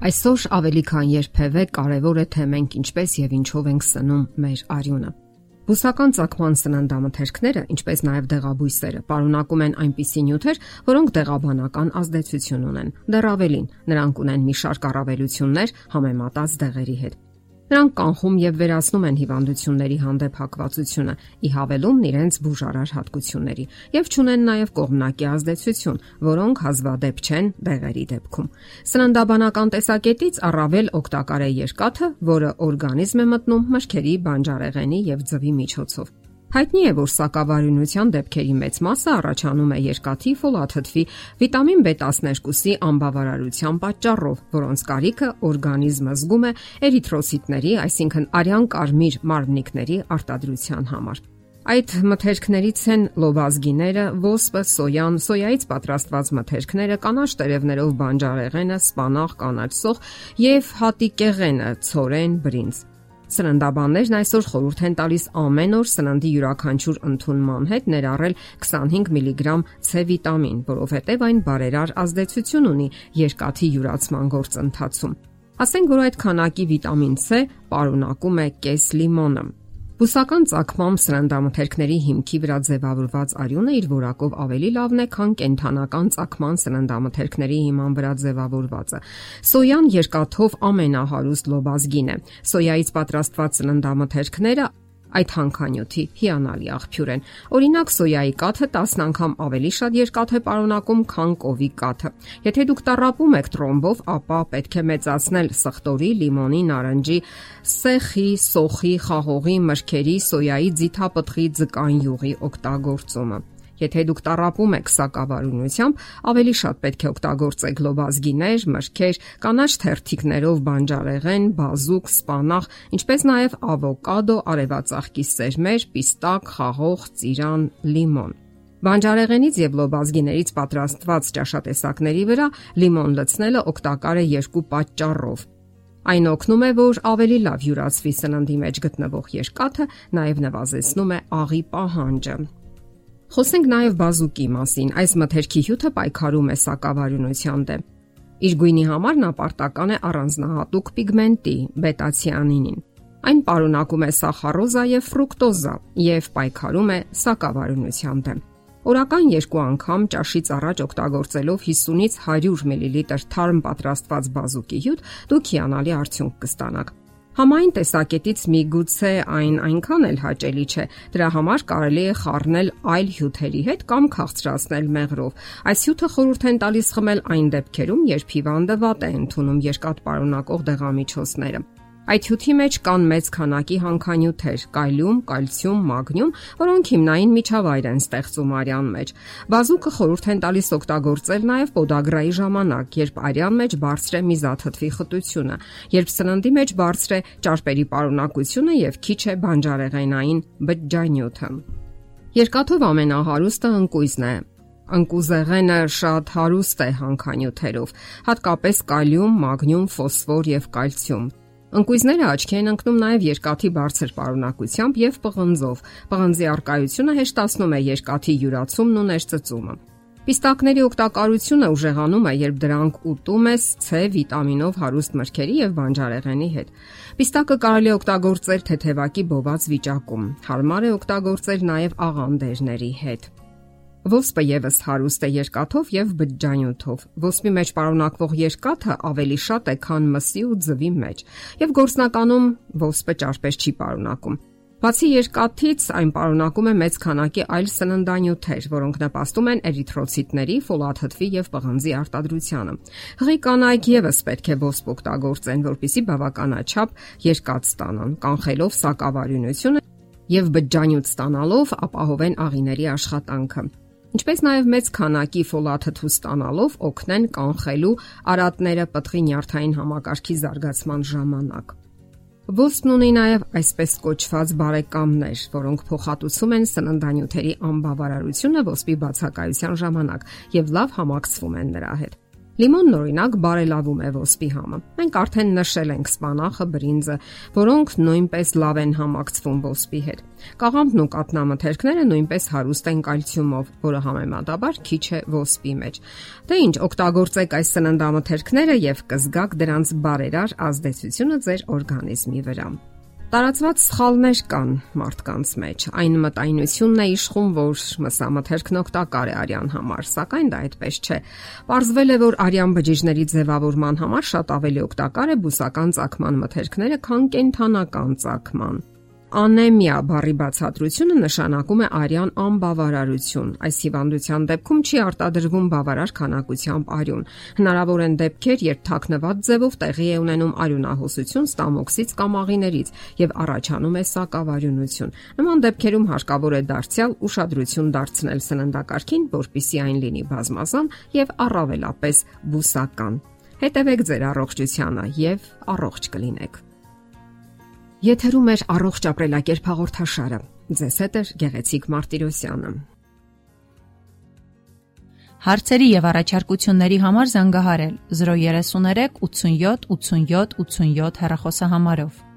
Այսօր ավելի քան երբևէ կարևոր է թե մենք ինչպես եւ ինչով ենք սնում մեր արյունը։ Բուսական ցակման սննդամթերքները, ինչպես նաև դեղաբույսերը, պարունակում են այնպիսի նյութեր, որոնք դեղաբանական ազդեցություն ունեն։ Դեռ ավելին, նրանք ունեն մի շարք առավելություններ համեմատած դեղերի հետ։ Նրանք կանխում եւ վերացնում են հիվանդությունների հանդեպ հակվածությունը՝ ի հավելումն իրենց բուժարար հատկությունների եւ ճունեն նաեւ կողմնակի ազդեցություն, որոնք հազվադեպ չեն դեղերի դեպքում։ Սննդաբանական տեսակետից առավել օգտակար է երկաթը, որը օրգանիզմ է մտնում մշկերի բանջարեղենի եւ ձվի միջոցով։ Հայտնի է, որ սակավարյունության դեպքերի մեծ մասը առաջանում է երկաթի, ֆոլաթթվի, վիտամին B12-ի անբավարարության պատճառով, որոնց կարիքը օրգանիզմը զգում է էրիթրոսիտների, այսինքն արյան կարմիր մարմնիկների արտադրության համար։ Այդ մթերքներից են լոբազգիները, ոսպը, սոյան, սոյայից պատրաստված մթերքները, կանաչ տերևներով բանջարեղենը, սպանաղ, կանաչ սող եւ հատիկեղենը, ցորեն, բրինձ։ Սննդաբաններն այսօր խորհուրդ են տալիս ամեն օր սննդի յուրաքանչյուր ընդունման հետ ներառել 25 միլիգրամ C վիտամին, որովհետև այն բարերար ազդեցություն ունի երկաթի յուրացման գործընթացում։ Ասենք որ այդ քանակի վիտամին C պարունակում է կես լիմոնը։ Բուսական ցակմամբ սննդամթերքների հիմքի վրա ձևավորված արյունը իր որակով ավելի լավն է, քան կենթանական ցակման սննդամթերքների հիման վրա ձևավորվածը։ Սոյան երկաթով ամենահարուստ լոբազգին է։ Սոյայից պատրաստված սննդամթերքները այդ հանքանյութի հիանալի աղբյուր են։ Օրինակ սոյայի կաթը 10 անգամ ավելի շատ երկաթ է պարունակում, քան կովի կաթը։ Եթե դուք տարապում եք տրոմբով, ապա պետք է մեծացնել սխտորի, լիմոնի, նարնջի, սեխի, սոխի, խաղողի, մրգերի, սոյայի, ձիթապտղի, ձկան յուղի օգտագործումը։ Եթե դուք տարապում եք սակավարունությամբ, ավելի շատ պետք է օգտագործեք լոբազգիներ, մրգեր, կանաչ թերթիկներով բանջարեղեն, բազուկ, սպանաղ, ինչպես նաև ավոկադո, արևածաղկի սերմեր, պիստակ, խաղող, ծիրան, լիմոն։ Բանջարեղենից եւ լոբազգիներից պատրաստված ճաշատեսակների վրա լիմոն լցնելը օգտակար է երկու պատճառով։ Այն օգնում է, որ ավելի լավ յուրացվի սննդի մեջ գտնվող երկաթը, նաև նվազեցնում է աղի պահանջը։ Խոսենք նաև բազուկի մասին։ Այս մթերքի հյութը պայքարում է սակավարյունության դեմ։ Իր գույնի համար նա պարտական է առանձնահատուկ պիգմենտի՝ բետացիանինին։ Այն պարունակում է սախարոզա եւ ֆրուկտոզա եւ պայքարում է սակավարյունության դեմ։ Օրական երկու անգամ ճաշից առաջ օգտագործելով 50-ից 100 մլ թարմ պատրաստված բազուկի հյութ, դուք հիանալի արդյունք կստանաք։ Համայն տեսակետից միգուցե այն այնքան էլ հաճելի չէ։ Դրա համար կարելի է խառնել այլ հյութերի հետ կամ քաղցրացնել մեղրով։ Այս հյութը խորհուրդ են տալիս խմել այն դեպքերում, երբ հիվանդը վատ է ընդունում երկաթ պարունակող դեղամիջոցները։ Այդ հյութի մեջ կան մեծ քանակի հանքանյութեր՝ կալիում, կալցիում, մագնիում, որոնք հիմնային միջավայր են ստեղծում արյան մեջ։ Բազուկը խորհուրդ են տալիս օգտագործել նաև պոդագրայի ժամանակ, երբ արյան մեջ բարձր է միզաթթվի խտությունը, երբ սննդի մեջ բարձր է ճարպերի պարունակությունը եւ քիչ է բանջարեղենային բջջանյութը։ Երկաթով ամենահարուստը ընկույզն է, Անկուզեղենը շատ հարուստ է հանքանյութերով, հատկապես կալիում, մագնիում, ֆոսֆոր եւ կալցիում։ Ընկույզները աչքի են ընկնում նաև երկաթի բարձր պարունակությամբ եւ պղնձով։ Պղնձի արկայությունը հեշտացնում է երկաթի յուրացումն ու ներծծումը։ Պիստակների օգտակարությունը ուժեղանում է, երբ դրանք ուտում ես C վիտամինով հարուստ մրգերի եւ բանջարեղենի հետ։ Պիստակը կարելի է օգտագործել թեթևակի բոված վիճակում։ Հարմար է օգտագործել նաեւ աղանդերների հետ։ Ոսպը եւս հարուստ է երկաթով եւ բջջանյութով։ Ոսպի մեջ պարունակվող երկաթը ավելի շատ է, քան մսի ու ձվի մեջ, եւ գործնականում ոսպը ճարպեր չի պարունակում։ Բացի երկաթից, այն պարունակում է մեծ քանակի այլ սննդանյութեր, որոնք նպաստում են էրիթրոցիտների, ֆոլաթթվի եւ պղնձի արտադրությանը։ Հղի կանայք եւս պետք է ոսպ օգտագործեն, որpիսի բավականաչափ երկաթ ստանան, կանխելով սակավարյունությունը եւ բջջանյութ ստանալով ապահովեն աղիների աշխատանքը ինչպես նաև մեծ քանակի ֆոլաթթու ստանալով օգնեն կանխելու արատները պտղի նյարդային համակարգի զարգացման ժամանակ։ Ոսպն ունի նաև այսպես կոչված բարեկամներ, որոնք փոխհատուցում են սննդանյութերի անբավարարությունը ոսպի բացակայության ժամանակ եւ լավ համակցվում են նրա հետ։ Լիմոնն օրինակ բարելավում է ոսպի համը։ Մենք արդեն նշել ենք սպանախը, բրինձը, որոնք նույնպես լավ են համակցվում ոսպի հետ։ Կաղամբն ու կատնամթերքները նույնպես հարուստ են կալցիումով, որը համեմատաբար քիչ է ոսպի մեջ։ Դե ինչ, օգտագործեք այս սննդամթերքները եւ կզգաք դրանց բարերար ազդեցությունը ձեր օրգանիզմի վրա։ Տարածված սխալներ կան մարդկանց մեջ։ Այն մտայնությունն է իշխում, որ մսամթերքն օգտակար է արյան համար, սակայն դա այդպես չէ։ Պարզվել է, որ արյան բջիջների ձևավորման համար շատ ավելի օգտակար է բուսական ծակման մթերքները, քան կենթանական ծակման։ Անեմիա բառի բացատրությունը նշանակում է արյան անբավարարություն։ Այս հիվանդության դեպքում չի արտադրվում բավարար քանակությամբ արյուն։ Հնարավոր են դեպքեր, երբ թաքնված ձևով տեղի է ունենում արյունահոսություն ստամոքսից կամ աղիներից եւ առաջանում է սակավարյունություն։ Նման դեպքերում հարկավոր է դարձյալ ուշադրություն դարձնել սննդակարգին, որpիսի այն լինի բազմազան եւ առավելապես բուսական։ Հետևեք ձեր առողջությանը եւ առողջ կլինեք։ Եթերում է առողջ ապրելակերպ հաղորդաշարը։ Ձեզ հետ է Գեղեցիկ Մարտիրոսյանը։ Հարցերի եւ առաջարկությունների համար զանգահարել 033 87 87 87 հեռախոսահամարով։